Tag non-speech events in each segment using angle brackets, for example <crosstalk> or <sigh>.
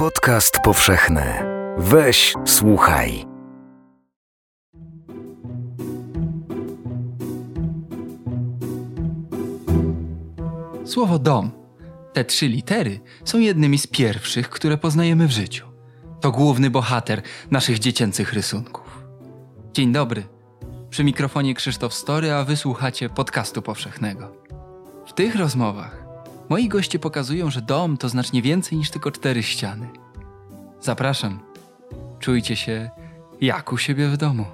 Podcast powszechny. Weź, słuchaj. Słowo dom. Te trzy litery są jednymi z pierwszych, które poznajemy w życiu. To główny bohater naszych dziecięcych rysunków. Dzień dobry. Przy mikrofonie Krzysztof Story, a wysłuchacie podcastu powszechnego. W tych rozmowach moi goście pokazują, że dom to znacznie więcej niż tylko cztery ściany. Zapraszam. Czujcie się jak u siebie w domu.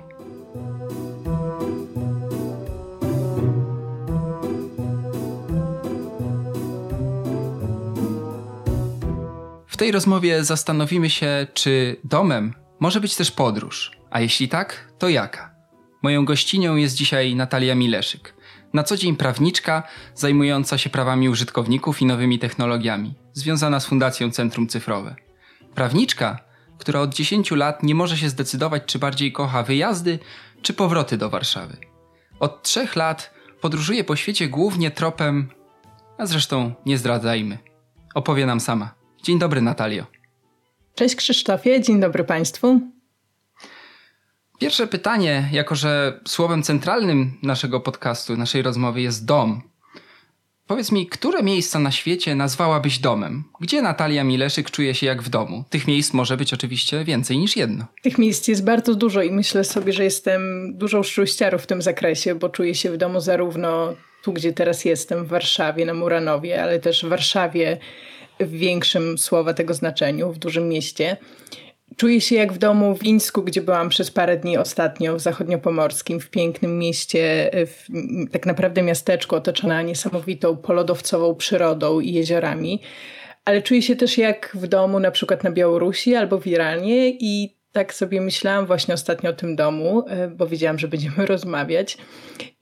W tej rozmowie zastanowimy się, czy domem może być też podróż, a jeśli tak, to jaka? Moją gościnią jest dzisiaj Natalia Mileszyk, na co dzień prawniczka zajmująca się prawami użytkowników i nowymi technologiami, związana z Fundacją Centrum Cyfrowe. Prawniczka, która od 10 lat nie może się zdecydować, czy bardziej kocha wyjazdy, czy powroty do Warszawy. Od trzech lat podróżuje po świecie głównie tropem, a zresztą nie zdradzajmy. Opowie nam sama. Dzień dobry, Natalio. Cześć Krzysztofie, dzień dobry Państwu. Pierwsze pytanie, jako że słowem centralnym naszego podcastu, naszej rozmowy jest dom. Powiedz mi, które miejsca na świecie nazwałabyś domem? Gdzie Natalia Mileszyk czuje się jak w domu? Tych miejsc może być oczywiście więcej niż jedno. Tych miejsc jest bardzo dużo i myślę sobie, że jestem dużą szczęściarą w tym zakresie, bo czuję się w domu zarówno tu, gdzie teraz jestem, w Warszawie, na Muranowie, ale też w Warszawie w większym słowa tego znaczeniu, w dużym mieście. Czuję się jak w domu w Wińsku, gdzie byłam przez parę dni ostatnio w zachodniopomorskim, w pięknym mieście, w tak naprawdę miasteczku otoczone niesamowitą polodowcową przyrodą i jeziorami. Ale czuję się też jak w domu na przykład na Białorusi albo w Iranie i tak sobie myślałam właśnie ostatnio o tym domu, bo wiedziałam, że będziemy <laughs> rozmawiać.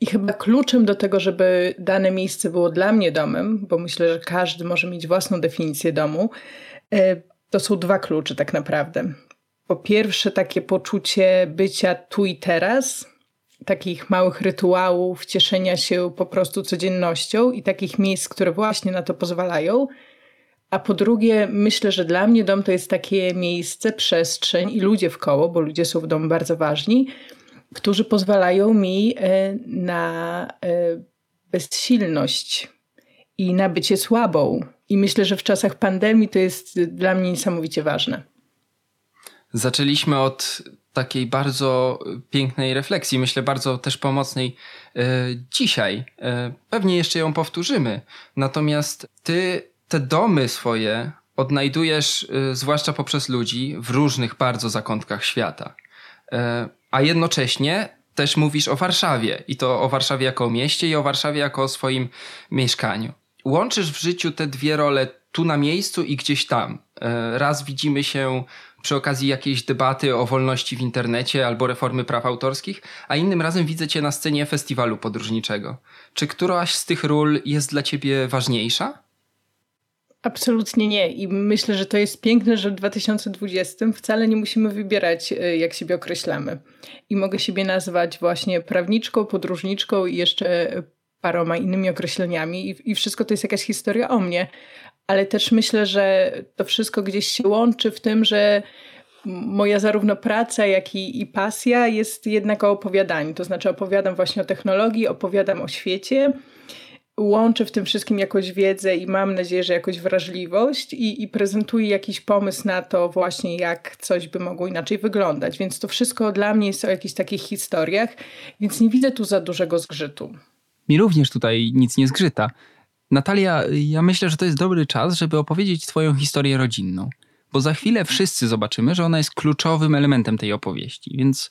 I chyba kluczem do tego, żeby dane miejsce było dla mnie domem, bo myślę, że każdy może mieć własną definicję domu, to są dwa klucze tak naprawdę. Po pierwsze, takie poczucie bycia tu i teraz, takich małych rytuałów, cieszenia się po prostu codziennością i takich miejsc, które właśnie na to pozwalają. A po drugie, myślę, że dla mnie dom to jest takie miejsce, przestrzeń i ludzie w koło, bo ludzie są w domu bardzo ważni, którzy pozwalają mi e, na e, bezsilność i na bycie słabą. I myślę, że w czasach pandemii to jest dla mnie niesamowicie ważne. Zaczęliśmy od takiej bardzo pięknej refleksji, myślę bardzo też pomocnej e, dzisiaj. E, pewnie jeszcze ją powtórzymy. Natomiast ty te domy swoje odnajdujesz, e, zwłaszcza poprzez ludzi, w różnych bardzo zakątkach świata. A jednocześnie też mówisz o Warszawie i to o Warszawie jako o mieście i o Warszawie jako o swoim mieszkaniu łączysz w życiu te dwie role tu na miejscu i gdzieś tam. E, raz widzimy się przy okazji jakiejś debaty o wolności w internecie albo reformy praw autorskich, a innym razem widzę cię na scenie festiwalu podróżniczego. Czy któraś z tych ról jest dla ciebie ważniejsza? Absolutnie nie. I myślę, że to jest piękne, że w 2020 wcale nie musimy wybierać, e, jak siebie określamy. I mogę siebie nazwać właśnie prawniczką, podróżniczką i jeszcze paroma innymi określeniami i, i wszystko to jest jakaś historia o mnie. Ale też myślę, że to wszystko gdzieś się łączy w tym, że moja zarówno praca, jak i, i pasja jest jednak o opowiadaniu. To znaczy opowiadam właśnie o technologii, opowiadam o świecie, łączę w tym wszystkim jakąś wiedzę i mam nadzieję, że jakąś wrażliwość i, i prezentuję jakiś pomysł na to właśnie, jak coś by mogło inaczej wyglądać. Więc to wszystko dla mnie jest o jakichś takich historiach, więc nie widzę tu za dużego zgrzytu mi również tutaj nic nie zgrzyta. Natalia, ja myślę, że to jest dobry czas, żeby opowiedzieć Twoją historię rodzinną, bo za chwilę wszyscy zobaczymy, że ona jest kluczowym elementem tej opowieści. Więc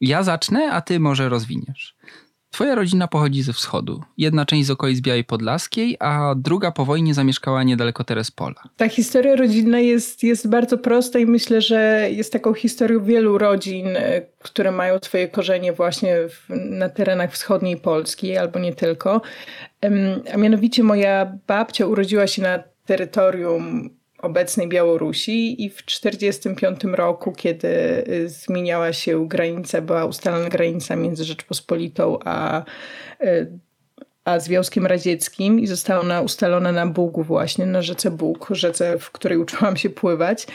ja zacznę, a Ty może rozwiniesz. Twoja rodzina pochodzi ze wschodu. Jedna część z okolic Białej Podlaskiej, a druga po wojnie zamieszkała niedaleko Terespola. Ta historia rodzinna jest, jest bardzo prosta i myślę, że jest taką historią wielu rodzin, e, które mają swoje korzenie właśnie w, na terenach wschodniej Polski, albo nie tylko. A mianowicie moja babcia urodziła się na terytorium obecnej Białorusi i w 1945 roku, kiedy y, zmieniała się granica, była ustalona granica między Rzeczpospolitą a, y, a Związkiem Radzieckim i została ona ustalona na Bugu właśnie, na rzece Bóg, rzece, w której uczyłam się pływać,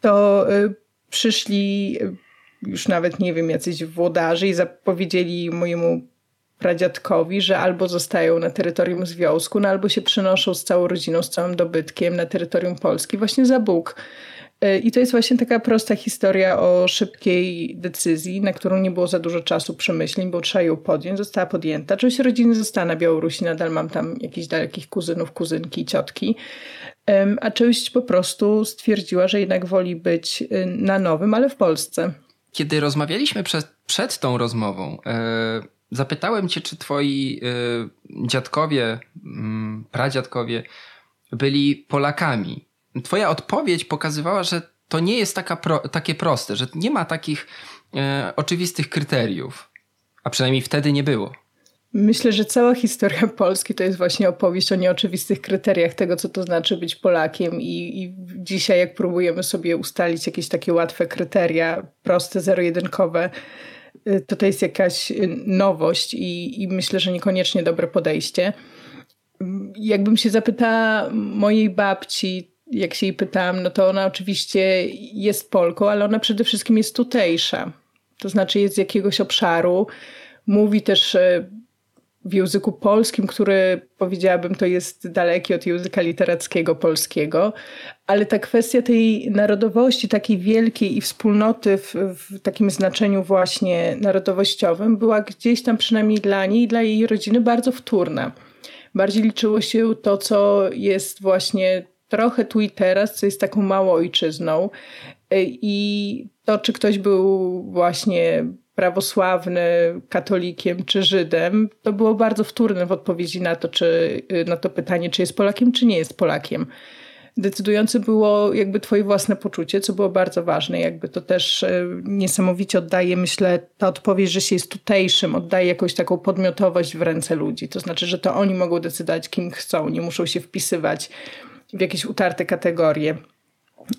to y, przyszli już nawet, nie wiem, jacyś włodarze i zapowiedzieli mojemu pradziadkowi, że albo zostają na terytorium Związku, no albo się przenoszą z całą rodziną, z całym dobytkiem na terytorium Polski właśnie za Bóg. E, I to jest właśnie taka prosta historia o szybkiej decyzji, na którą nie było za dużo czasu przemyśleń, bo trzeba ją podjąć. Została podjęta. Część rodziny została na Białorusi, nadal mam tam jakichś dalekich kuzynów, kuzynki, ciotki. A część po prostu stwierdziła, że jednak woli być y, na nowym, ale w Polsce. Kiedy rozmawialiśmy przed, przed tą rozmową, e, zapytałem cię, czy twoi e, dziadkowie, mm, pradziadkowie byli Polakami. Twoja odpowiedź pokazywała, że to nie jest taka pro, takie proste, że nie ma takich e, oczywistych kryteriów. A przynajmniej wtedy nie było. Myślę, że cała historia Polski to jest właśnie opowieść o nieoczywistych kryteriach tego, co to znaczy być Polakiem. I, i dzisiaj, jak próbujemy sobie ustalić jakieś takie łatwe kryteria, proste, zero-jedynkowe, y, to to jest jakaś y, nowość i, i myślę, że niekoniecznie dobre podejście. Jakbym się zapytała mojej babci, jak się jej pytałam, no to ona oczywiście jest Polką, ale ona przede wszystkim jest tutejsza. To znaczy jest z jakiegoś obszaru, mówi też e, w języku polskim, który powiedziałabym to jest daleki od języka literackiego polskiego, ale ta kwestia tej narodowości, takiej wielkiej i wspólnoty w, w, takim znaczeniu właśnie narodowościowym była gdzieś tam przynajmniej dla niej i dla jej rodziny bardzo wtórna. Bardziej liczyło się to, co jest właśnie trochę tu i teraz, co jest taką małą ojczyzną. I to, czy ktoś był właśnie prawosławny, katolikiem czy Żydem, to było bardzo wtórne w odpowiedzi na to, czy, na to pytanie, czy jest Polakiem, czy nie jest Polakiem. Decydujące było jakby twoje własne poczucie, co było bardzo ważne. Jakby to też e, niesamowicie oddaje, myślę, ta odpowiedź, że się jest tutejszym, oddaje jakąś taką podmiotowość w ręce ludzi. To znaczy, że to oni mogą decydować, kim chcą, nie muszą się wpisywać w jakieś utarte kategorie.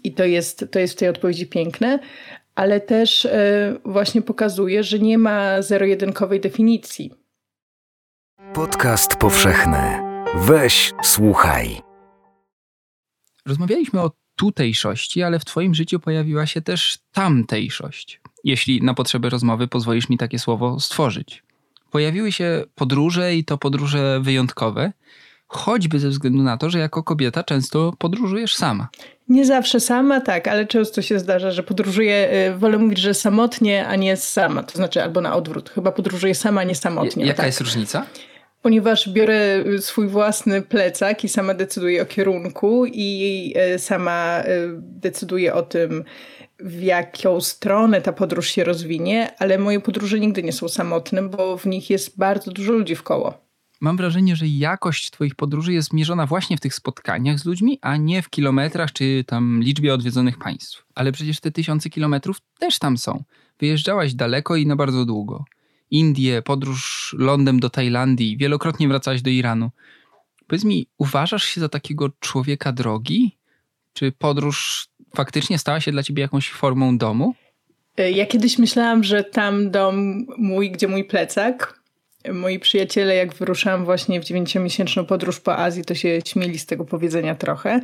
I to jest, to jest w tej odpowiedzi piękne, ale też e, właśnie pokazuje, że nie ma zero-jedynkowej definicji. Podcast powszechny. Weź, słuchaj. Rozmawialiśmy o tutejszości, ale w Twoim życiu pojawiła się też tamtejszość. Jeśli na potrzeby rozmowy pozwolisz mi takie słowo stworzyć. Pojawiły się podróże i to podróże wyjątkowe, choćby ze względu na to, że jako kobieta często podróżujesz sama. Nie zawsze sama, tak, ale często się zdarza, że podróżuję, y, wolę mówić, że samotnie, a nie sama. To znaczy albo na odwrót. Chyba podróżuję sama, a nie samotnie. Jaka tak. jest różnica? Ponieważ biorę y, swój własny plecak i sama decyduję o kierunku i y, sama decyduję o tym, w jaką stronę ta podróż się rozwinie, ale moje podróże nigdy nie są samotne, bo w nich jest bardzo dużo ludzi w koło mam wrażenie, że jakość Twoich podróży jest mierzona właśnie w tych spotkaniach z ludźmi, a nie w kilometrach czy tam liczbie odwiedzonych państw. Ale przecież te tysiące kilometrów też tam są. Wyjeżdżałaś daleko i na bardzo długo. Indie, podróż lądem do Tajlandii, wielokrotnie wracałaś do Iranu. Powiedz mi, uważasz się za takiego człowieka drogi? Czy podróż faktycznie stała się dla ciebie jakąś formą domu? Ja kiedyś myślałam, że tam dom mój, gdzie mój plecak, moi przyjaciele, jak wyruszałam właśnie w dziewięciomiesięczną podróż po Azji, to się śmieli z tego powiedzenia trochę.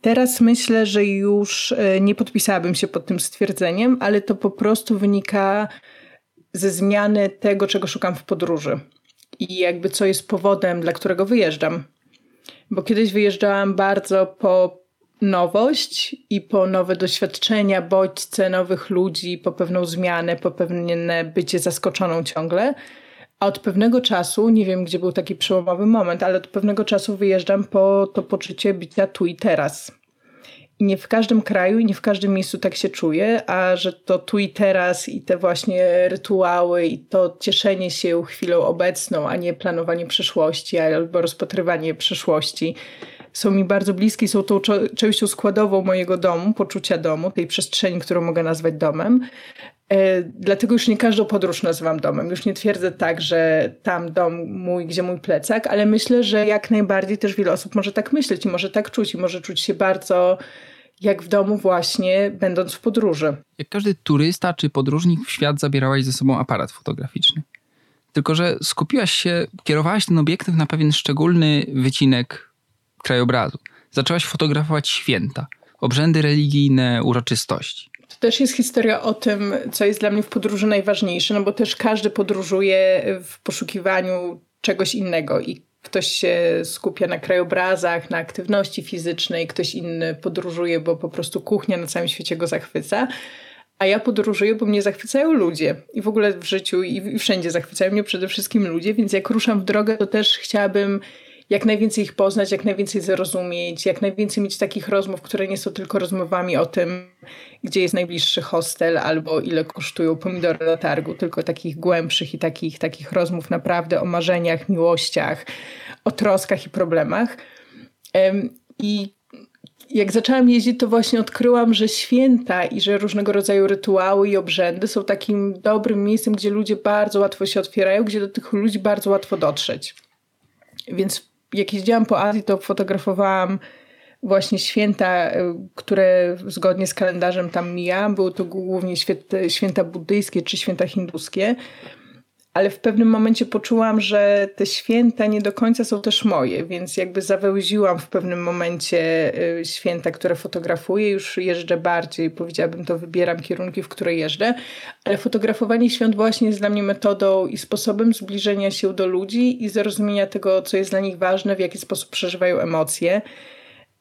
Teraz myślę, że już e, nie podpisałabym się pod tym stwierdzeniem, ale to po prostu wynika ze zmiany tego, czego szukam w podróży i jakby co jest powodem, dla którego wyjeżdżam. Bo kiedyś wyjeżdżałam bardzo po nowość i po nowe doświadczenia, bodźce nowych ludzi, po pewną zmianę, po pewne bycie zaskoczoną ciągle. A od pewnego czasu, nie wiem gdzie był taki przełomowy moment, ale od pewnego czasu wyjeżdżam po to poczucie bycia tu i teraz. I nie w każdym kraju i nie w każdym miejscu tak się czuję, a że to tu i teraz i te właśnie rytuały i to cieszenie się chwilą obecną, a nie planowanie przyszłości albo rozpatrywanie przyszłości są mi bardzo bliskie, są tą częścią składową mojego domu, poczucia domu, tej przestrzeni, którą mogę nazwać domem. E, dlatego już nie każdą podróż nazywam domem. Już nie twierdzę tak, że tam dom mój, gdzie mój plecak, ale myślę, że jak najbardziej też wiele osób może tak myśleć i może tak czuć i może czuć się bardzo jak w domu właśnie, będąc w podróży. Jak każdy turysta czy podróżnik w świat zabierałaś ze sobą aparat fotograficzny. tylko że skupiłaś się, kierowałaś ten obiektyw na pewien szczególny wycinek krajobrazu. Zaczęłaś fotografować święta, obrzędy religijne, uroczystości. To też jest historia o tym, co jest dla mnie w podróży najważniejsze, no bo też każdy podróżuje w poszukiwaniu czegoś innego i ktoś się skupia na krajobrazach, na aktywności fizycznej, ktoś inny podróżuje, bo po prostu kuchnia na całym świecie go zachwyca. A ja podróżuję, bo mnie zachwycają ludzie. I w ogóle w życiu i wszędzie zachwycają mnie przede wszystkim ludzie, więc jak ruszam w drogę, to też chciałabym jak najwięcej ich poznać, jak najwięcej zrozumieć, jak najwięcej mieć takich rozmów, które nie są tylko rozmowami o tym, gdzie jest najbliższy hostel albo ile kosztują pomidory na targu, tylko takich głębszych i takich, takich rozmów naprawdę o marzeniach, miłościach, o troskach i problemach. I jak zaczęłam jeździć, to właśnie odkryłam, że święta i że różnego rodzaju rytuały i obrzędy są takim dobrym miejscem, gdzie ludzie bardzo łatwo się otwierają, gdzie do tych ludzi bardzo łatwo dotrzeć. Więc jak jeździłam po Azji, to fotografowałam właśnie święta, y, które zgodnie z kalendarzem tam mija. Były to głównie święta buddyjskie czy święta hinduskie ale w pewnym momencie poczułam, że te święta nie do końca są też moje, więc jakby zawełziłam w pewnym momencie y, święta, które fotografuję, już jeżdżę bardziej, powiedziałabym to, wybieram kierunki, w które jeżdżę, ale fotografowanie świąt właśnie jest dla mnie metodą i sposobem zbliżenia się do ludzi i zrozumienia tego, co jest dla nich ważne, w jaki sposób przeżywają emocje.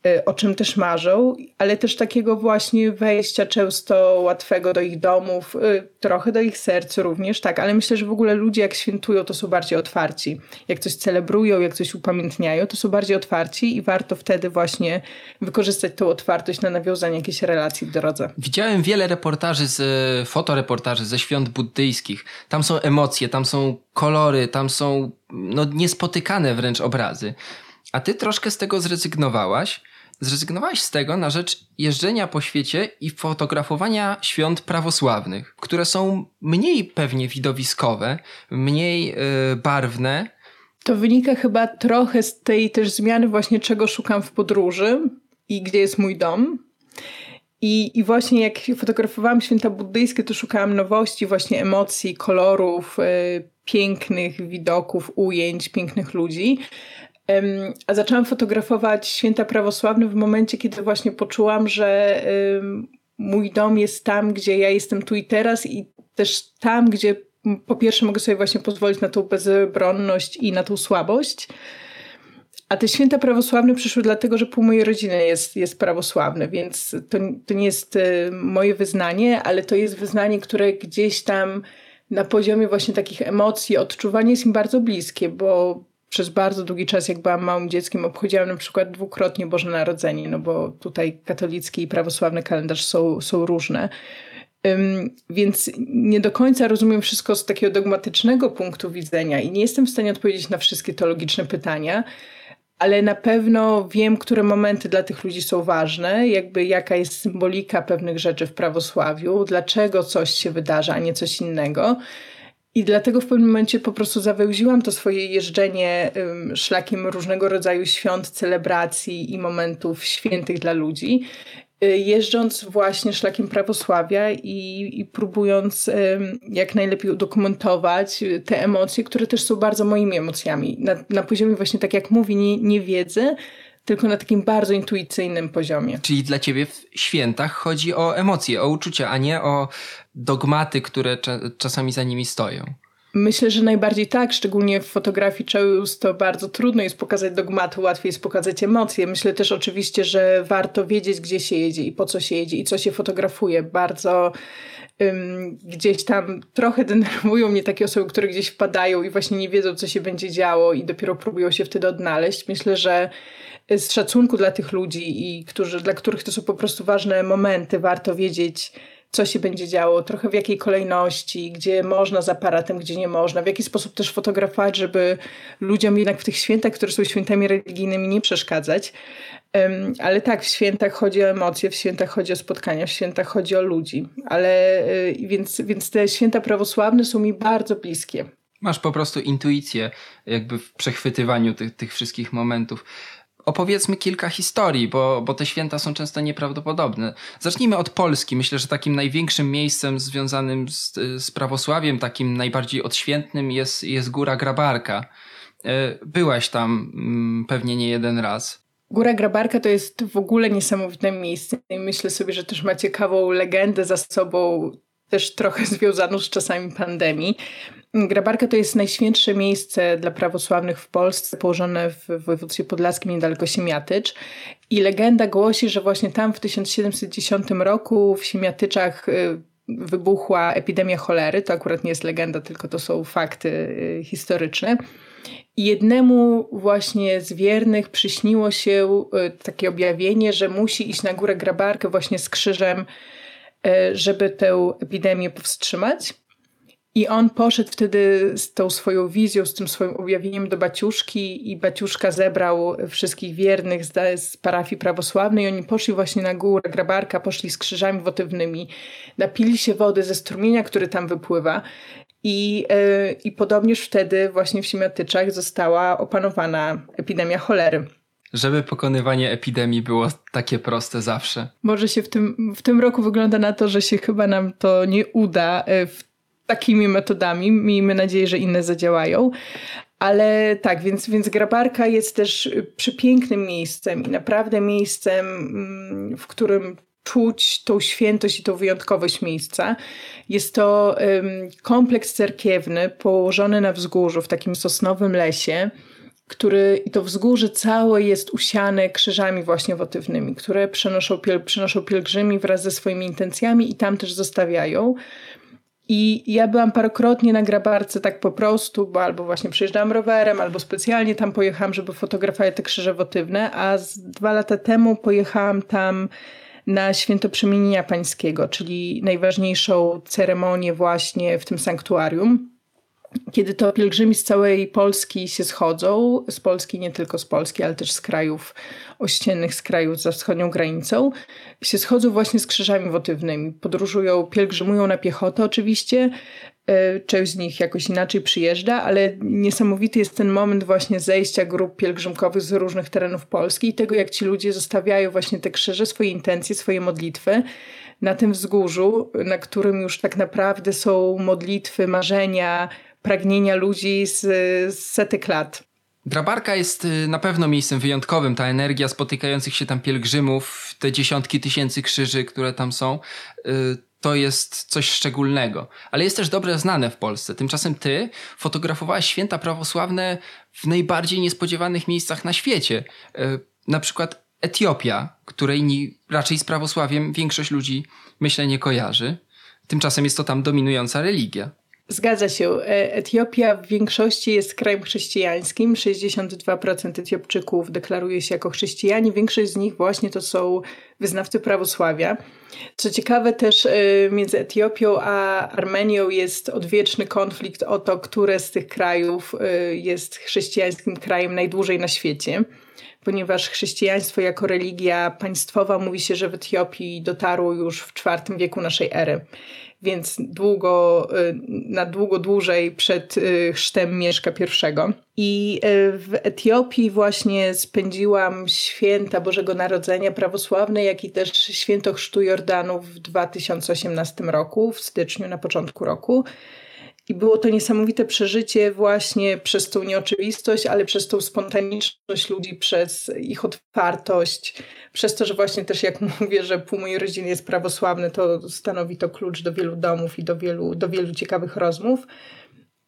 Y, o czym też marzą, ale też takiego właśnie wejścia często łatwego do ich domów, y, trochę do ich serc również, tak, ale myślę, że w ogóle ludzie jak świętują, to są bardziej otwarci. Jak coś celebrują, jak coś upamiętniają, to są bardziej otwarci i warto wtedy właśnie wykorzystać tą otwartość na nawiązanie jakiejś relacji w drodze. Widziałem wiele reportaży, z fotoreportaży ze świąt buddyjskich. Tam są emocje, tam są kolory, tam są no, niespotykane wręcz obrazy. A ty troszkę z tego zrezygnowałaś zrezygnowałeś z tego na rzecz jeżdżenia po świecie i fotografowania świąt prawosławnych, które są mniej pewnie widowiskowe, mniej yy, barwne. To wynika chyba trochę z tej też zmiany właśnie czego szukam w podróży i gdzie jest mój dom. I, I właśnie jak fotografowałam święta buddyjskie, to szukałam nowości, właśnie emocji, kolorów, yy, pięknych widoków, ujęć, pięknych ludzi. A zaczęłam fotografować święta prawosławne w momencie, kiedy właśnie poczułam, że mój dom jest tam, gdzie ja jestem tu i teraz i też tam, gdzie po pierwsze mogę sobie właśnie pozwolić na tą bezbronność i na tą słabość. A te święta prawosławne przyszły dlatego, że pół mojej rodziny jest, jest prawosławne, więc to, to nie jest y, moje wyznanie, ale to jest wyznanie, które gdzieś tam na poziomie właśnie takich emocji, odczuwanie jest im bardzo bliskie, bo przez bardzo długi czas, jak byłam małym dzieckiem, obchodziłam na przykład dwukrotnie Boże Narodzenie, no bo tutaj katolicki i prawosławny kalendarz są, są różne. Więc nie do końca rozumiem wszystko z takiego dogmatycznego punktu widzenia i nie jestem w stanie odpowiedzieć na wszystkie teologiczne pytania, ale na pewno wiem, które momenty dla tych ludzi są ważne, jakby jaka jest symbolika pewnych rzeczy w prawosławiu, dlaczego coś się wydarza, a nie coś innego. I dlatego w pewnym momencie po prostu zawełziłam to swoje jeżdżenie szlakiem różnego rodzaju świąt, celebracji i momentów świętych dla ludzi, y, jeżdżąc właśnie szlakiem prawosławia i, i próbując jak najlepiej udokumentować te emocje, które też są bardzo moimi emocjami. Na, na poziomie właśnie, tak jak mówi, nie, nie wiedzy, tylko na takim bardzo intuicyjnym poziomie. Czyli dla ciebie w świętach chodzi o emocje, o uczucia, a nie o dogmaty, które cza czasami za nimi stoją. Myślę, że najbardziej tak, szczególnie w fotografii często bardzo trudno jest pokazać dogmaty, łatwiej jest pokazać emocje. Myślę też oczywiście, że warto wiedzieć, gdzie się jedzie i po co się jedzie i co się fotografuje. Bardzo um, gdzieś tam trochę denerwują mnie takie osoby, które gdzieś wpadają i właśnie nie wiedzą, co się będzie działo i dopiero próbują się wtedy odnaleźć. Myślę, że z szacunku dla tych ludzi i którzy, dla których to są po prostu ważne momenty, warto wiedzieć, co się będzie działo, trochę w jakiej kolejności, gdzie można z aparatem, gdzie nie można, w jaki sposób też fotografować, żeby ludziom jednak w tych świętach, które są świętami religijnymi, nie przeszkadzać. Um, ale tak, w świętach chodzi o emocje, w świętach chodzi o spotkania, w świętach chodzi o ludzi. Ale y, więc, więc te święta prawosławne są mi bardzo bliskie. Masz po prostu intuicję jakby w przechwytywaniu tych, tych wszystkich momentów. Opowiedzmy kilka historii, bo, bo te święta są często nieprawdopodobne. Zacznijmy od Polski. Myślę, że takim największym miejscem związanym z, z prawosławiem, takim najbardziej odświętnym jest, jest Góra Grabarka. E, byłaś tam mm, pewnie nie jeden raz. Góra Grabarka to jest w ogóle niesamowite miejsce i myślę sobie, że też ma ciekawą legendę za sobą, też trochę <laughs> związaną z czasami pandemii. Grabarka to jest najświętsze miejsce dla prawosławnych w Polsce, położone w województwie podlaskim niedaleko Siemiatycz. I legenda głosi, że właśnie tam w 1710 roku w Siemiatyczach y, wybuchła epidemia cholery. To akurat nie jest legenda, tylko to są fakty y, historyczne. I jednemu właśnie z wiernych przyśniło się y, takie objawienie, że musi iść na górę Grabarkę właśnie z krzyżem, żeby tę epidemię powstrzymać. I on poszedł wtedy z tą swoją wizją, z tym swoim objawieniem do Baciuszki i Baciuszka zebrał wszystkich wiernych z, z parafii prawosławnej oni poszli właśnie na górę Grabarka, poszli z krzyżami wotywnymi, napili się wody ze strumienia, który tam wypływa i, yy, i podobnież wtedy właśnie w Siemiatyczach została opanowana epidemia cholery. Żeby pokonywanie epidemii było takie proste zawsze. Może się w tym, w tym roku wygląda na to, że się chyba nam to nie uda e, takimi metodami. Miejmy nadzieję, że inne zadziałają. Ale tak, więc, więc Grabarka jest też przepięknym miejscem i naprawdę miejscem, mm, w którym czuć tą świętość i tą wyjątkowość miejsca. Jest to um, kompleks cerkiewny położony na wzgórzu w takim sosnowym lesie, który i to wzgórze całe jest usiane krzyżami właśnie wotywnymi, które przenoszą, piel, przenoszą pielgrzymi wraz ze swoimi intencjami i tam też zostawiają. I ja byłam parokrotnie na grabarce tak po prostu, bo albo właśnie przyjeżdżałam rowerem, albo specjalnie tam pojechałam, żeby fotografować te krzyże wotywne, a z dwa lata temu pojechałam tam na święto przemienienia pańskiego, czyli najważniejszą ceremonię właśnie w tym sanktuarium kiedy to pielgrzymi z całej Polski się schodzą, z Polski, nie tylko z Polski, ale też z krajów ościennych, z krajów za wschodnią granicą, się schodzą właśnie z krzyżami wotywnymi. Podróżują, pielgrzymują na piechotę oczywiście, e, część z nich jakoś inaczej przyjeżdża, ale niesamowity jest ten moment właśnie zejścia grup pielgrzymkowych z różnych terenów Polski i tego, jak ci ludzie zostawiają właśnie te krzyże, swoje intencje, swoje modlitwy na tym wzgórzu, na którym już tak naprawdę są modlitwy, marzenia, pragnienia ludzi z, z setek lat. Grabarka jest y, na pewno miejscem wyjątkowym. Ta energia spotykających się tam pielgrzymów, te dziesiątki tysięcy krzyży, które tam są, y, to jest coś szczególnego. Ale jest też dobrze znane w Polsce. Tymczasem ty fotografowałaś święta prawosławne w najbardziej niespodziewanych miejscach na świecie. Y, na przykład Etiopia, której raczej z prawosławiem większość ludzi, myślę, nie kojarzy. Tymczasem jest to tam dominująca religia. Zgadza się. E, Etiopia w większości jest krajem chrześcijańskim. 62% Etiopczyków deklaruje się jako chrześcijanie. Większość z nich właśnie to są wyznawcy prawosławia. Co ciekawe też e, między Etiopią a Armenią jest odwieczny konflikt o to, które z tych krajów e, jest chrześcijańskim krajem najdłużej na świecie ponieważ chrześcijaństwo jako religia państwowa mówi się, że w Etiopii dotarło już w IV wieku naszej ery więc długo, y, na długo dłużej przed y, chrztem Mieszka I. I y, w Etiopii właśnie spędziłam święta Bożego Narodzenia prawosławne, jak i też święto chrztu Jordanu w 2018 roku, w styczniu, na początku roku. I było to niesamowite przeżycie właśnie przez tą nieoczywistość, ale przez tą spontaniczność ludzi, przez ich otwartość, przez to, że właśnie też jak <laughs> mówię, że pół mojej rodziny jest prawosławny, to stanowi to klucz do wielu domów i do wielu, do wielu ciekawych rozmów.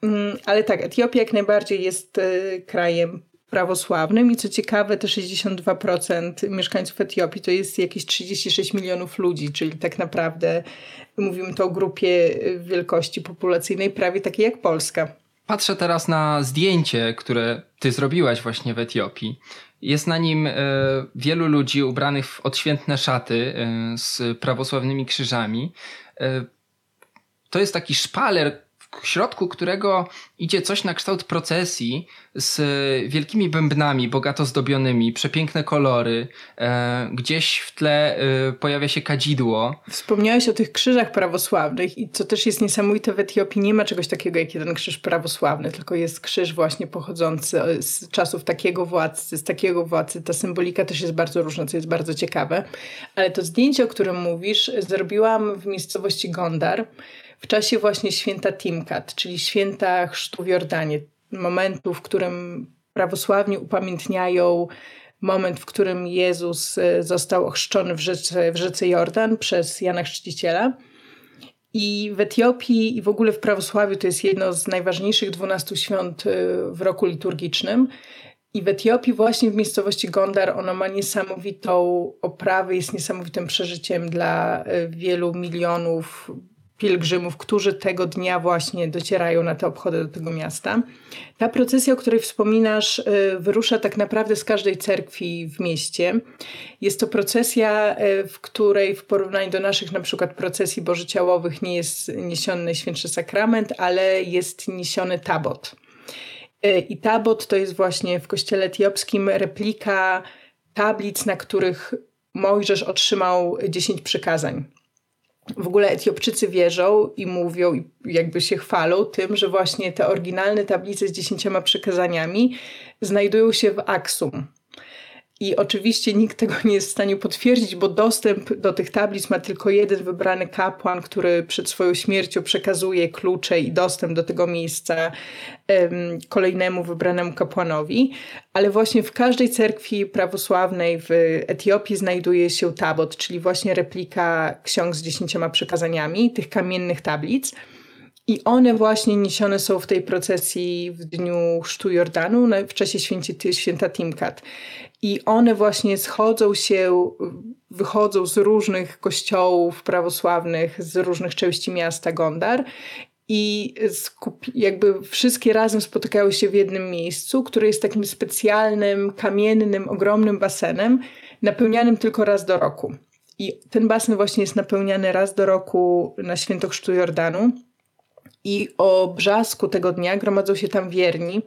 Mm, ale tak, Etiopia jak najbardziej jest e, krajem prawosławnym i co ciekawe, te 62% mieszkańców Etiopii to jest jakieś 36 milionów ludzi, czyli tak naprawdę mówimy tu o grupie wielkości populacyjnej prawie takiej jak Polska. Patrzę teraz na zdjęcie, które ty zrobiłaś właśnie w Etiopii. Jest na nim e, wielu ludzi ubranych w odświętne szaty e, z prawosławnymi krzyżami. To jest taki szpaler, w środku którego idzie coś na kształt procesji z wielkimi bębnami, bogato zdobionymi, przepiękne kolory. E, gdzieś w tle e, pojawia się kadzidło. Wspomniałeś o tych krzyżach prawosławnych i co też jest niesamowite w Etiopii, nie ma czegoś takiego jak jeden krzyż prawosławny, tylko jest krzyż właśnie pochodzący z czasów takiego władcy, z takiego władcy. Ta symbolika też jest bardzo różna, co jest bardzo ciekawe. Ale to zdjęcie, o którym mówisz, zrobiłam w miejscowości Gondar w czasie właśnie święta Timkat, czyli święta chrztu w Jordanie, momentu, w którym prawosławni upamiętniają moment, w którym Jezus e, został ochrzczony w rzece, w rzece Jordan przez Jana Chrzciciela. I w Etiopii i w ogóle w prawosławiu to jest jedno z najważniejszych 12 świąt e, w roku liturgicznym. I w Etiopii, właśnie w miejscowości Gondar, ono ma niesamowitą oprawę, jest niesamowitym przeżyciem dla e, wielu milionów pielgrzymów, którzy tego dnia właśnie docierają na te obchody do tego miasta. Ta procesja, o której wspominasz, y, wyrusza tak naprawdę z każdej cerkwi w mieście. Jest to procesja, y, w której w porównaniu do naszych na przykład procesji bożyciałowych nie jest niesiony Najświętszy Sakrament, ale jest niesiony tabot. Y, I tabot to jest właśnie w kościele etiopskim replika tablic, na których Mojżesz otrzymał dziesięć przykazań w ogóle Etiopczycy wierzą i mówią, i jakby się chwalą tym, że właśnie te oryginalne tablice z dziesięcioma przekazaniami znajdują się w Aksum. I oczywiście nikt tego nie jest w stanie potwierdzić, bo dostęp do tych tablic ma tylko jeden wybrany kapłan, który przed swoją śmiercią przekazuje klucze i dostęp do tego miejsca um, kolejnemu wybranemu kapłanowi. Ale właśnie w każdej cerkwi prawosławnej w Etiopii znajduje się tabot, czyli właśnie replika ksiąg z dziesięcioma przekazaniami, tych kamiennych tablic. I one właśnie niesione są w tej procesji w dniu Chrztu Jordanu w czasie święci, święta Timkat. I one właśnie schodzą się, wychodzą z różnych kościołów prawosławnych, z różnych części miasta Gondar i jakby wszystkie razem spotykają się w jednym miejscu, które jest takim specjalnym, kamiennym, ogromnym basenem, napełnianym tylko raz do roku. I ten basen właśnie jest napełniany raz do roku na święto Chrztu Jordanu. I o brzasku tego dnia gromadzą się tam wierni,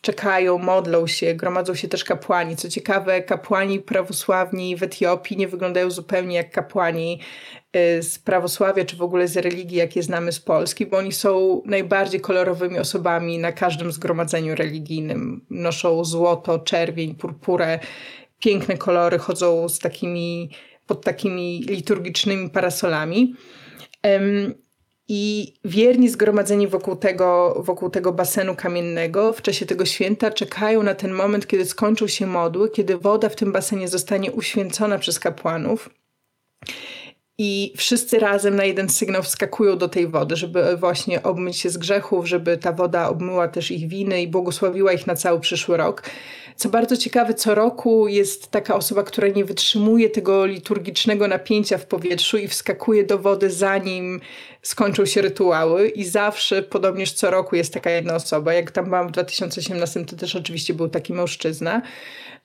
czekają, modlą się, gromadzą się też kapłani. Co ciekawe, kapłani prawosławni w Etiopii nie wyglądają zupełnie jak kapłani y, z prawosławia, czy w ogóle z religii, jakie znamy z Polski, bo oni są najbardziej kolorowymi osobami na każdym zgromadzeniu religijnym. Noszą złoto, czerwień, purpurę, piękne kolory, chodzą z takimi, pod takimi liturgicznymi parasolami. I wierni zgromadzeni wokół tego, wokół tego basenu kamiennego w czasie tego święta czekają na ten moment, kiedy skończą się modły, kiedy woda w tym basenie zostanie uświęcona przez kapłanów. I wszyscy razem na jeden sygnał wskakują do tej wody, żeby właśnie obmyć się z grzechów, żeby ta woda obmyła też ich winy i błogosławiła ich na cały przyszły rok. Co bardzo ciekawe, co roku jest taka osoba, która nie wytrzymuje tego liturgicznego napięcia w powietrzu i wskakuje do wody zanim skończą się rytuały i zawsze, podobnież co roku jest taka jedna osoba. Jak tam byłam w 2018, to też oczywiście był taki mężczyzna.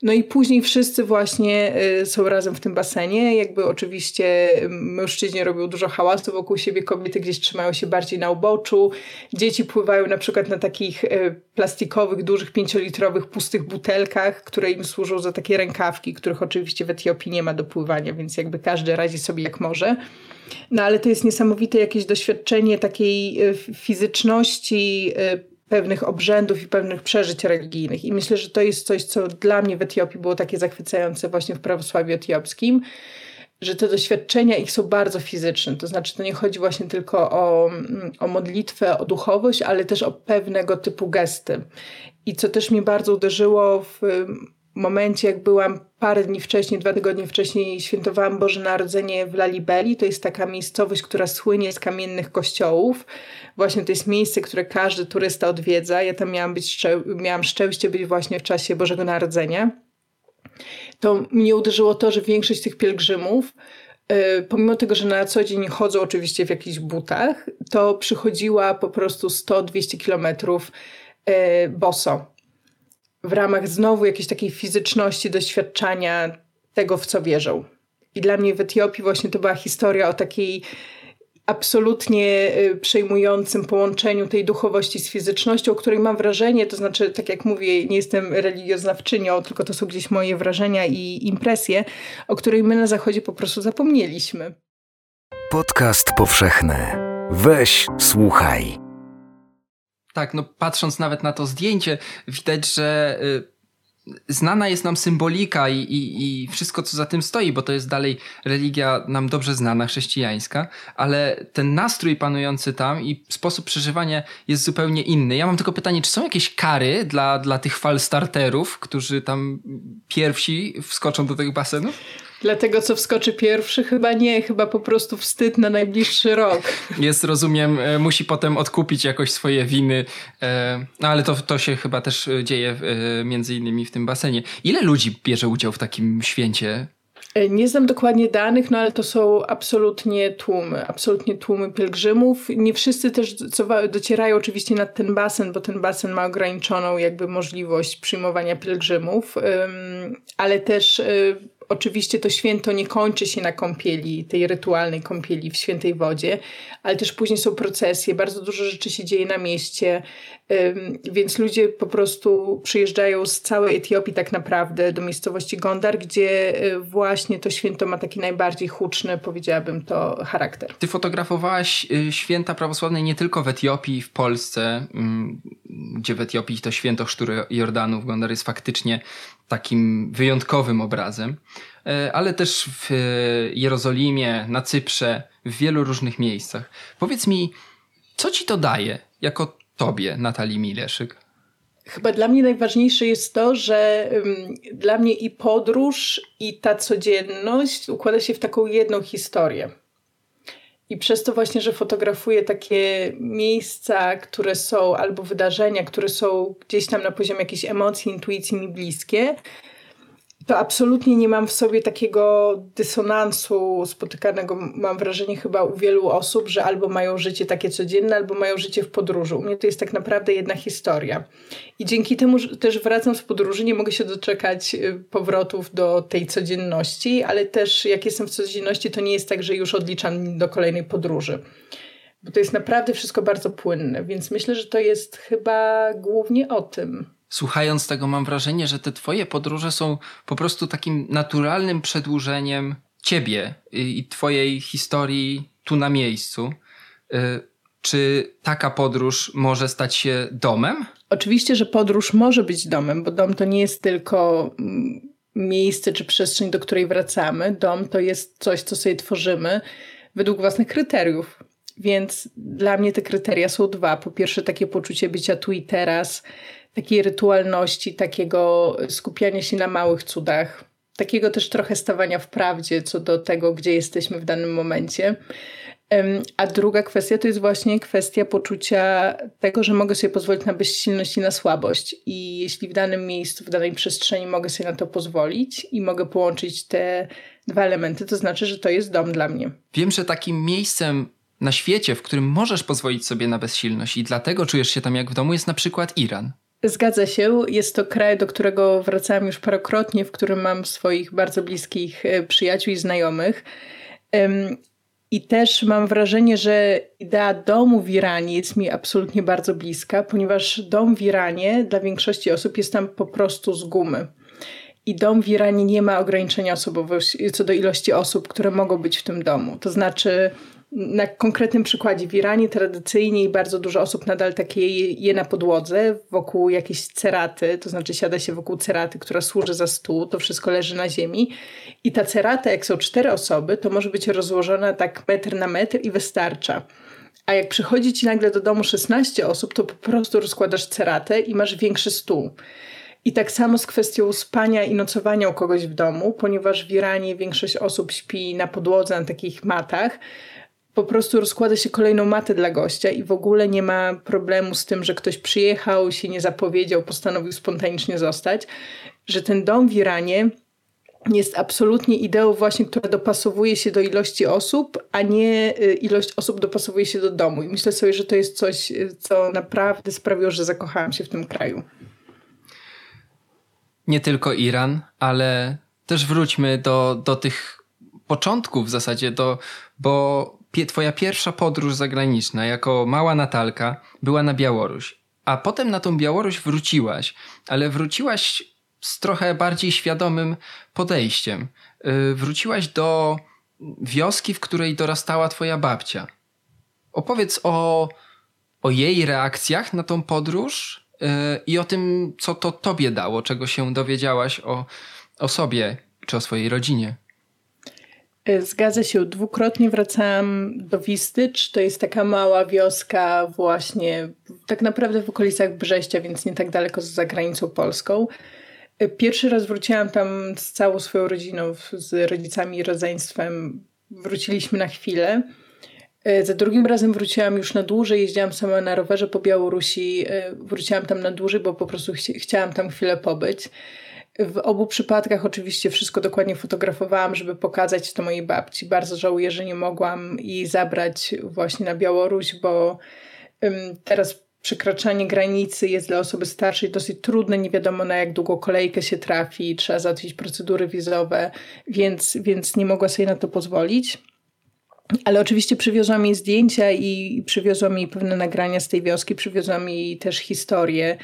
No i później wszyscy właśnie y, są razem w tym basenie. Jakby oczywiście mężczyźni robią dużo hałasu wokół siebie, kobiety gdzieś trzymają się bardziej na uboczu. Dzieci pływają na przykład na takich y, plastikowych, dużych, pięciolitrowych, pustych butelkach, które im służą za takie rękawki, których oczywiście w Etiopii nie ma do pływania, więc jakby każdy radzi sobie jak może. No ale to jest niesamowite jakieś doświadczenie takiej y, fizyczności, pewnych obrzędów i pewnych przeżyć religijnych. I myślę, że to jest coś, co dla mnie w Etiopii było takie zachwycające właśnie w prawosławiu etiopskim, że te doświadczenia ich są bardzo fizyczne. To znaczy, to nie chodzi właśnie tylko o, o modlitwę, o duchowość, ale też o pewnego typu gesty. I co też mnie bardzo uderzyło w momencie, jak byłam parę dni wcześniej, dwa tygodnie wcześniej, świętowałam Boże Narodzenie w Lalibeli. To jest taka miejscowość, która słynie z kamiennych kościołów. Właśnie to jest miejsce, które każdy turysta odwiedza. Ja tam miałam, być, miałam szczęście być właśnie w czasie Bożego Narodzenia. To mnie uderzyło to, że większość tych pielgrzymów y, pomimo tego, że na co dzień chodzą oczywiście w jakichś butach, to przychodziła po prostu 100-200 kilometrów y, boso w ramach znowu jakiejś takiej fizyczności, doświadczania tego, w co wierzą. I dla mnie w Etiopii właśnie to była historia o takiej absolutnie y, przejmującym połączeniu tej duchowości z fizycznością, o której mam wrażenie, to znaczy, tak jak mówię, nie jestem religioznawczynią, tylko to są gdzieś moje wrażenia i impresje, o której my na Zachodzie po prostu zapomnieliśmy. Podcast powszechny. Weź, słuchaj. Tak, no patrząc nawet na to zdjęcie, widać, że y, znana jest nam symbolika i, i, i wszystko, co za tym stoi, bo to jest dalej religia nam dobrze znana, chrześcijańska, ale ten nastrój panujący tam i sposób przeżywania jest zupełnie inny. Ja mam tylko pytanie, czy są jakieś kary dla, dla tych falstarterów, którzy tam pierwsi wskoczą do tych basenów? Dlatego, co wskoczy pierwszy, chyba nie, chyba po prostu wstyd na najbliższy rok. Jest, rozumiem, e, musi potem odkupić jakoś swoje winy, e, no ale to, to się chyba też e, dzieje między innymi w tym basenie. Ile ludzi bierze udział w takim święcie? Nie znam dokładnie danych, no ale to są absolutnie tłumy, absolutnie tłumy pielgrzymów. Nie wszyscy też docierają oczywiście nad ten basen, bo ten basen ma ograniczoną jakby możliwość przyjmowania pielgrzymów, ale też Oczywiście to święto nie kończy się na kąpieli, tej rytualnej kąpieli w świętej wodzie, ale też później są procesje, bardzo dużo rzeczy się dzieje na mieście, więc ludzie po prostu przyjeżdżają z całej Etiopii tak naprawdę do miejscowości Gondar, gdzie y, właśnie to święto ma taki najbardziej huczny, powiedziałabym to, charakter. Ty fotografowałaś y, święta prawosławne nie tylko w Etiopii, w Polsce, gdzie w Etiopii to święto Chrztu Jordanu w Gondar jest faktycznie takim wyjątkowym obrazem, e, ale też w e, Jerozolimie, na Cyprze, w wielu różnych miejscach. Powiedz mi, co ci to daje jako tobie, Natalii Mileszyk? Chyba dla mnie najważniejsze jest to, że dla mnie i podróż, i ta codzienność układa się w taką jedną historię. I przez to właśnie, że fotografuję takie miejsca, które są, albo wydarzenia, które są gdzieś tam na poziomie jakiejś emocji, intuicji mi bliskie, to absolutnie nie mam w sobie takiego dysonansu spotykanego, mam wrażenie chyba u wielu osób, że albo mają życie takie codzienne, albo mają życie w podróży. U mnie to jest tak naprawdę jedna historia. I dzięki temu też wracam z podróży, nie mogę się doczekać y, powrotów do tej codzienności, ale też jak jestem w codzienności, to nie jest tak, że już odliczam do kolejnej podróży. Bo to jest naprawdę wszystko bardzo płynne, więc myślę, że to jest chyba głównie o tym słuchając tego, mam wrażenie, że te twoje podróże są po prostu takim naturalnym przedłużeniem ciebie i twojej historii tu na miejscu. Y, czy taka podróż może stać się domem? Oczywiście, że podróż może być domem, bo dom to nie jest tylko mm, miejsce czy przestrzeń, do której wracamy. Dom to jest coś, co sobie tworzymy według własnych kryteriów. Więc dla mnie te kryteria są dwa. Po pierwsze, takie poczucie bycia tu i teraz, takiej rytualności, takiego skupiania się na małych cudach, takiego też trochę stawania w prawdzie co do tego, gdzie jesteśmy w danym momencie. A druga kwestia to jest właśnie kwestia poczucia tego, że mogę sobie pozwolić na bezsilność i na słabość. I jeśli w danym miejscu, w danej przestrzeni mogę sobie na to pozwolić i mogę połączyć te dwa elementy, to znaczy, że to jest dom dla mnie. Wiem, że takim miejscem na świecie, w którym możesz pozwolić sobie na bezsilność i dlatego czujesz się tam jak w domu, jest na przykład Iran. Zgadza się. Jest to kraj, do którego wracałam już parokrotnie, w którym mam swoich bardzo bliskich e, przyjaciół i znajomych. I też mam wrażenie, że idea domu w Iranie jest mi absolutnie bardzo bliska, ponieważ dom w Iranie dla większości osób jest tam po prostu z gumy. I dom w Iranie nie ma ograniczenia osobowości co do ilości osób, które mogą być w tym domu. To znaczy, na konkretnym przykładzie w Iranie tradycyjnie bardzo dużo osób nadal takie je na podłodze wokół jakiejś ceraty, to znaczy siada się wokół ceraty, która służy za stół, to wszystko leży na ziemi i ta cerata, jak są cztery osoby, to może być rozłożona tak metr na metr i wystarcza. A jak przychodzi ci nagle do domu 16 osób, to po prostu rozkładasz ceratę i masz większy stół. I tak samo z kwestią spania i nocowania u kogoś w domu, ponieważ w Iranie większość osób śpi na podłodze, na takich matach, po prostu rozkłada się kolejną matę dla gościa i w ogóle nie ma problemu z tym, że ktoś przyjechał, się nie zapowiedział, postanowił spontanicznie zostać, że ten dom w Iranie jest absolutnie ideą właśnie, która dopasowuje się do ilości osób, a nie y, ilość osób dopasowuje się do domu. I myślę sobie, że to jest coś, y, co naprawdę sprawiło, że zakochałam się w tym kraju. Nie tylko Iran, ale też wróćmy do, do tych początków w zasadzie, do, bo twoja pierwsza podróż zagraniczna jako mała Natalka była na Białoruś, a potem na tą Białoruś wróciłaś, ale wróciłaś z trochę bardziej świadomym podejściem. Y, wróciłaś do wioski, w której dorastała twoja babcia. Opowiedz o, o jej reakcjach na tą podróż yy, i o tym, co to tobie dało, czego się dowiedziałaś o, o sobie czy o swojej rodzinie. E, zgadza się. Dwukrotnie wracałam do Wistycz. To jest taka mała wioska właśnie tak naprawdę w okolicach Brześcia, więc nie tak daleko za granicą polską. E, pierwszy raz wróciłam tam z całą swoją rodziną, z rodzicami i rodzeństwem. Wróciliśmy na chwilę. E, za drugim razem wróciłam już na dłużej, jeździłam sama na rowerze po Białorusi. Wróciłam tam na dłużej, bo po prostu ch chciałam tam chwilę pobyć. W obu przypadkach oczywiście wszystko dokładnie fotografowałam, żeby pokazać to mojej babci. Bardzo żałuję, że nie mogłam jej zabrać właśnie na Białoruś, bo teraz przekraczanie granicy jest dla osoby starszej dosyć trudne, nie wiadomo na jak długo kolejkę się trafi, trzeba załatwić procedury wizowe, więc, więc nie mogła sobie na to pozwolić. Ale oczywiście przywiozłam jej zdjęcia i przywiozłam jej pewne nagrania z tej wioski, przywiozłam jej też historię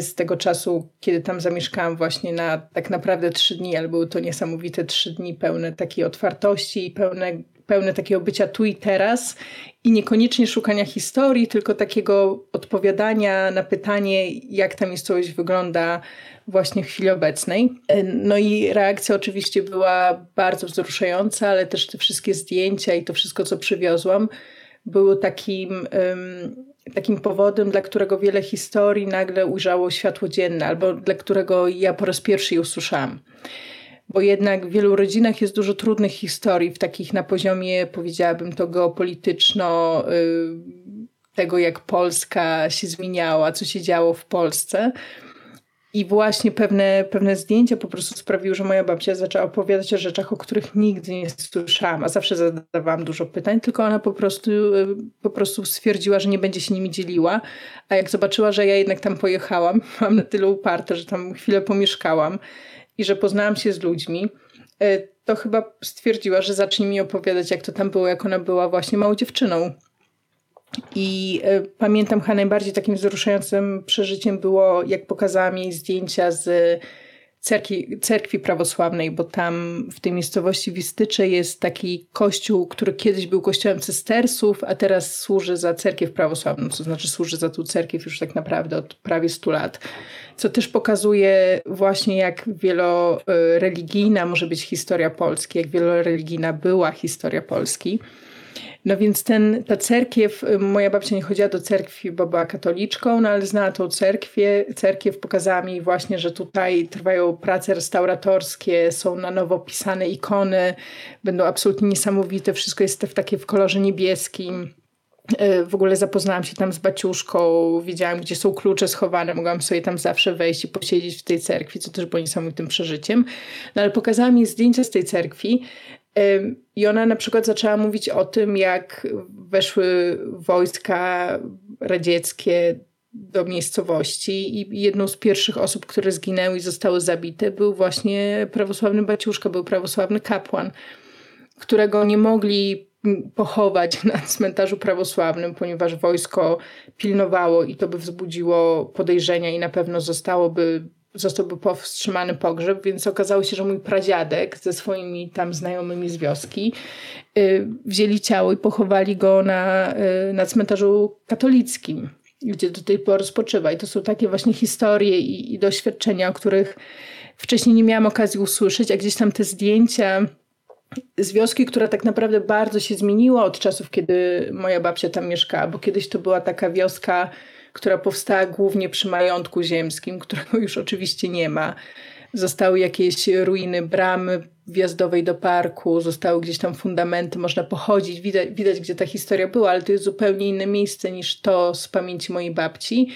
z tego czasu, kiedy tam zamieszkałam właśnie na tak naprawdę trzy dni, ale były to niesamowite trzy dni pełne takiej otwartości i pełne, pełne takiego bycia tu i teraz i niekoniecznie szukania historii, tylko takiego odpowiadania na pytanie, jak ta miejscowość wygląda właśnie w chwili obecnej. No i reakcja oczywiście była bardzo wzruszająca, ale też te wszystkie zdjęcia i to wszystko, co przywiozłam, było takim... Um, takim powodem, dla którego wiele historii nagle ujrzało światło dzienne, albo dla którego ja po raz pierwszy je usłyszałam. Bo jednak w wielu rodzinach jest dużo trudnych historii, w takich na poziomie, powiedziałabym to geopolityczno, y, tego jak Polska się zmieniała, co się działo w Polsce. I właśnie pewne, pewne zdjęcia po prostu sprawiły, że moja babcia zaczęła opowiadać o rzeczach, o których nigdy nie słyszałam, a zawsze zadawałam dużo pytań, tylko ona po prostu, y, po prostu stwierdziła, że nie będzie się nimi dzieliła. A jak zobaczyła, że ja jednak tam pojechałam, <laughs> mam na tyle uparte, że tam chwilę pomieszkałam i że poznałam się z ludźmi, y, to chyba stwierdziła, że zacznie mi opowiadać, jak to tam było, jak ona była właśnie małą dziewczyną i y, pamiętam chyba najbardziej takim wzruszającym przeżyciem było, jak pokazałam jej zdjęcia z cerkwi, cerkwi prawosławnej, bo tam w tej miejscowości Wistycze jest taki kościół, który kiedyś był kościołem cystersów, a teraz służy za cerkiew prawosławną, to znaczy służy za tą cerkiew już tak naprawdę od prawie 100 lat. Co też pokazuje właśnie, jak wieloreligijna może być historia Polski, jak wieloreligijna była historia Polski. No więc ten, ta cerkiew, y, moja babcia nie chodziła do cerkwi, bo była katoliczką, no ale znała tą cerkwię. Cerkiew pokazała mi właśnie, że tutaj trwają prace restauratorskie, są na nowo pisane ikony, będą absolutnie niesamowite, wszystko jest w takie w kolorze niebieskim. Y, w ogóle zapoznałam się tam z baciuszką, wiedziałam, gdzie są klucze schowane, mogłam sobie tam zawsze wejść i posiedzieć w tej cerkwi, co też było niesamowitym przeżyciem. No ale pokazała mi zdjęcia z tej cerkwi, i ona na przykład zaczęła mówić o tym, jak weszły wojska radzieckie do miejscowości i jedną z pierwszych osób, które zginęły i zostały zabite, był właśnie prawosławny baciuszka, był prawosławny kapłan, którego nie mogli pochować <laughs> na cmentarzu prawosławnym, ponieważ wojsko pilnowało i to by wzbudziło podejrzenia i na pewno zostałoby zostałby powstrzymany pogrzeb, więc okazało się, że mój pradziadek ze swoimi tam znajomymi z wioski y, wzięli ciało i pochowali go na, y, na cmentarzu katolickim, gdzie do tej pory spoczywa. I to są takie właśnie historie i, i doświadczenia, o których wcześniej nie miałam okazji usłyszeć, a gdzieś tam te zdjęcia z wioski, która tak naprawdę bardzo się zmieniła od czasów, kiedy moja babcia tam mieszkała, bo kiedyś to była taka wioska która powstała głównie przy majątku ziemskim, którego już oczywiście nie ma. Zostały jakieś ruiny bramy wjazdowej do parku, zostały gdzieś tam fundamenty, można pochodzić, widać, widać gdzie ta historia była, ale to jest zupełnie inne miejsce niż to z pamięci mojej babci.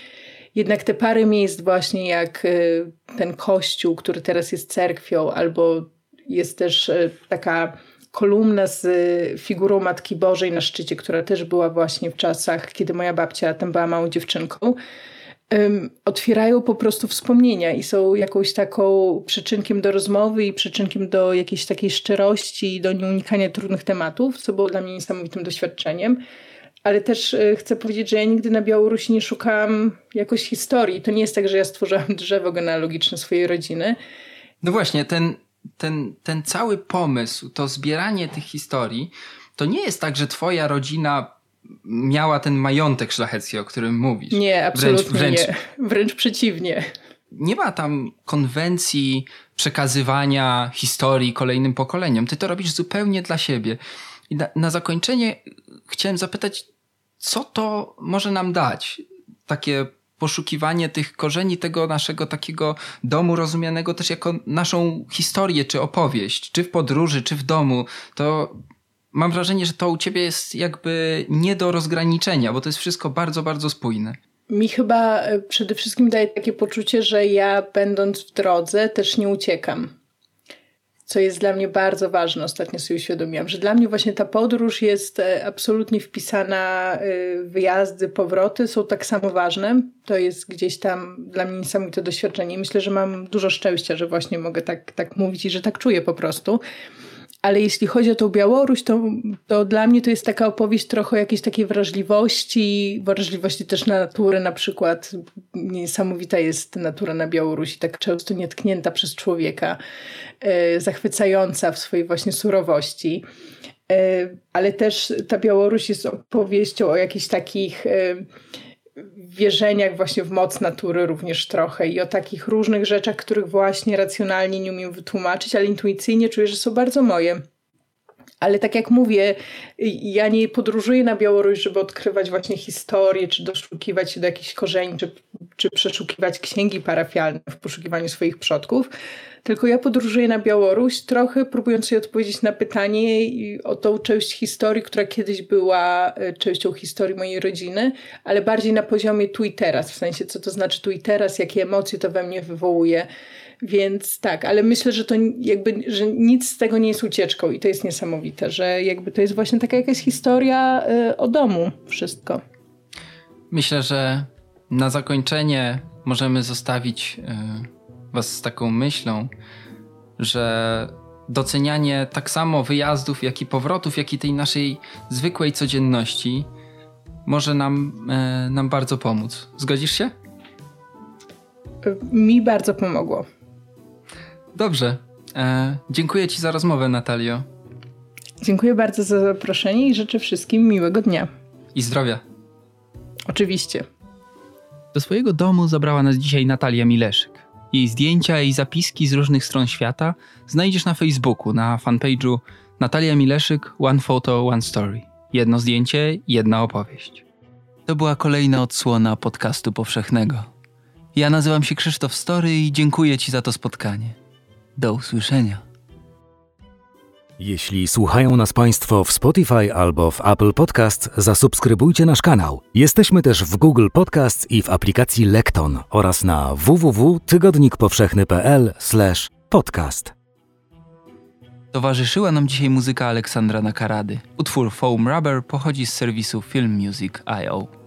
Jednak te parę miejsc właśnie jak y, ten kościół, który teraz jest cerkwią, albo jest też y, taka kolumna z y, figurą Matki Bożej na szczycie, która też była właśnie w czasach, kiedy moja babcia tam była małą dziewczynką. otwierają po prostu wspomnienia i są jakąś taką przyczynkiem do rozmowy i przyczynkiem do jakiejś takiej szczerości i do nieunikania trudnych tematów, co było dla mnie niesamowitym doświadczeniem. Ale też e, chcę powiedzieć, że ja nigdy na Białorusi nie szukałam jakoś historii. To nie jest tak, że ja stworzyłam drzewo genealogiczne swojej rodziny. No właśnie, ten, ten, ten cały pomysł, to zbieranie tych historii, to nie jest tak, że twoja rodzina miała ten majątek szlachecki, o którym mówisz. Nie, absolutnie wręcz, wręcz, nie. Wręcz przeciwnie. Nie ma tam konwencji przekazywania historii kolejnym pokoleniom. Ty to robisz zupełnie dla siebie. I na, na zakończenie chciałem zapytać, co to może nam dać? Takie poszukiwanie tych korzeni tego naszego takiego domu rozumianego też jako naszą historię czy opowieść, czy w podróży, czy w domu, to mam wrażenie, że to u ciebie jest jakby nie do rozgraniczenia, bo to jest wszystko bardzo, bardzo spójne. Mi chyba e, przede wszystkim daje takie poczucie, że ja będąc w drodze też nie uciekam. Co jest dla mnie bardzo ważne, ostatnio sobie uświadomiłam, że dla mnie właśnie ta podróż jest e, absolutnie wpisana, e, wyjazdy, powroty są tak samo ważne. To jest gdzieś tam dla mnie niesamowite doświadczenie. Myślę, że mam dużo szczęścia, że właśnie mogę tak, tak mówić i że tak czuję po prostu. Ale jeśli chodzi o tą Białoruś, to, to dla mnie to jest taka opowieść trochę jakiejś takiej wrażliwości, wrażliwości też na naturę na przykład. Niesamowita jest natura na Białorusi, tak często nietknięta przez człowieka, e, zachwycająca w swojej właśnie surowości. E, ale też ta Białoruś jest opowieścią o jakichś takich... Wierzeniach właśnie w moc natury również trochę i o takich różnych rzeczach, których właśnie racjonalnie nie umiem wytłumaczyć, ale intuicyjnie czuję, że są bardzo moje. Ale tak jak mówię, ja nie podróżuję na Białoruś, żeby odkrywać właśnie historię, czy doszukiwać się do jakichś korzeni, czy, czy przeszukiwać księgi parafialne w poszukiwaniu swoich przodków, tylko ja podróżuję na Białoruś, trochę próbując sobie odpowiedzieć na pytanie o tą część historii, która kiedyś była e, częścią historii mojej rodziny, ale bardziej na poziomie tu i teraz, w sensie co to znaczy tu i teraz, jakie emocje to we mnie wywołuje. Więc tak, ale myślę, że to jakby, że nic z tego nie jest ucieczką i to jest niesamowite, że jakby to jest właśnie taka jakaś historia y, o domu, wszystko. Myślę, że na zakończenie możemy zostawić y, Was z taką myślą, że docenianie tak samo wyjazdów, jak i powrotów, jak i tej naszej zwykłej codzienności może nam, y, nam bardzo pomóc. Zgodzisz się? Mi bardzo pomogło. Dobrze. E, dziękuję Ci za rozmowę, Natalio. Dziękuję bardzo za zaproszenie i życzę wszystkim miłego dnia. I zdrowia. Oczywiście. Do swojego domu zabrała nas dzisiaj Natalia Mileszyk. Jej zdjęcia i zapiski z różnych stron świata znajdziesz na Facebooku, na fanpage'u Natalia Mileszyk One Photo, One Story. Jedno zdjęcie, jedna opowieść. To była kolejna odsłona podcastu powszechnego. Ja nazywam się Krzysztof Story i dziękuję Ci za to spotkanie. Do usłyszenia. Jeśli słuchają nas Państwo w Spotify albo w Apple Podcast, zasubskrybujcie nasz kanał. Jesteśmy też w Google Podcast i w aplikacji Lekton oraz na www.tygodnikpowszechny.pl/podcast. Towarzyszyła nam dzisiaj muzyka Aleksandra Nakarady. Utwór Foam Rubber pochodzi z serwisu filmmusic.io.